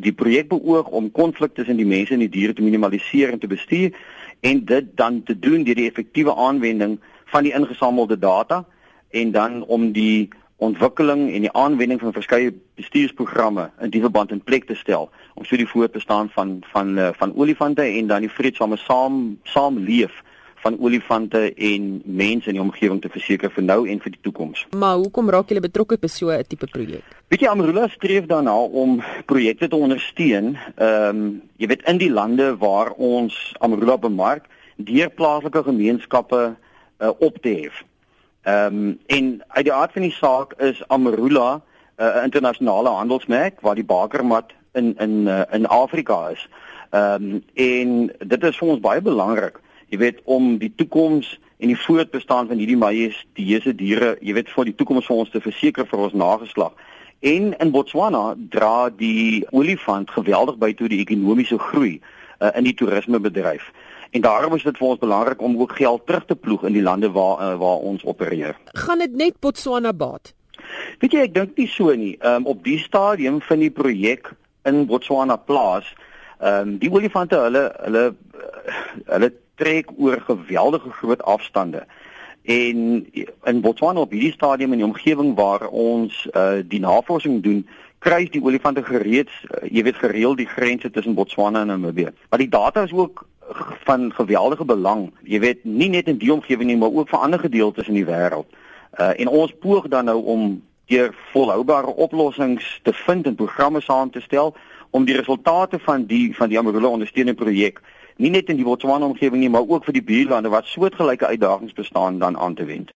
Die projek beoog om konflik tussen die mense en die diere te minimaliseer en te bestuur en dit dan te doen deur die effektiewe aanwending van die ingesamelde data en dan om die ontwikkeling en die aanwending van verskeie bestuursprogramme in die verband in plek te stel. Om so die voortbestaan van van van, van olifante en dan die vreedsame saam saamleef van olifante en mense in die omgewing te verseker vir nou en vir die toekoms. Maar hoekom raak julle betrokke by so 'n tipe projek? Weet jy Amrula streef daarna om projekte te ondersteun, ehm um, jy weet in die lande waar ons Amrula bemark, deur plaaslike gemeenskappe uh, op te hef. Ehm um, en uit die aard van die saak is Amarula eh, 'n uh, internasionale handelsmerk waar die bakermat in in uh, in Afrika is. Ehm um, en dit is vir ons baie belangrik, jy weet om die toekoms en die voortbestaan van hierdie majesteuse diere, jy weet vir die toekoms vir ons te verseker vir ons nageslag. En in Botswana dra die olifant geweldig by tot die ekonomiese groei uh, in die toerismebedryf. En daarom is dit vir ons belangrik om ook geld terug te ploeg in die lande waar uh, waar ons opereer. Gaan dit net Botswana baat? Weet jy, ek dink nie so nie. Um, op die stadium van die projek in Botswana plaas, ehm um, die olifante hulle hulle hulle trek oor geweldige groot afstande. En in Botswana op hierdie stadium in die omgewing waar ons uh, die navorsing doen, kruis die olifante gereeds, uh, jy weet gereeld die grense tussen Botswana en Namibië. Maar die data is ook van geweldige belang. Jy weet, nie net in die omgewing nie, maar ook vir ander gedeeltes in die wêreld. Uh en ons poog dan nou om deur volhoubare oplossings te vind en programme saam te stel om die resultate van die van die Amarula ondersteuning projek nie net in die Botswana omgewing nie, maar ook vir die buurlande wat soortgelyke uitdagings bestaan dan aan te wend.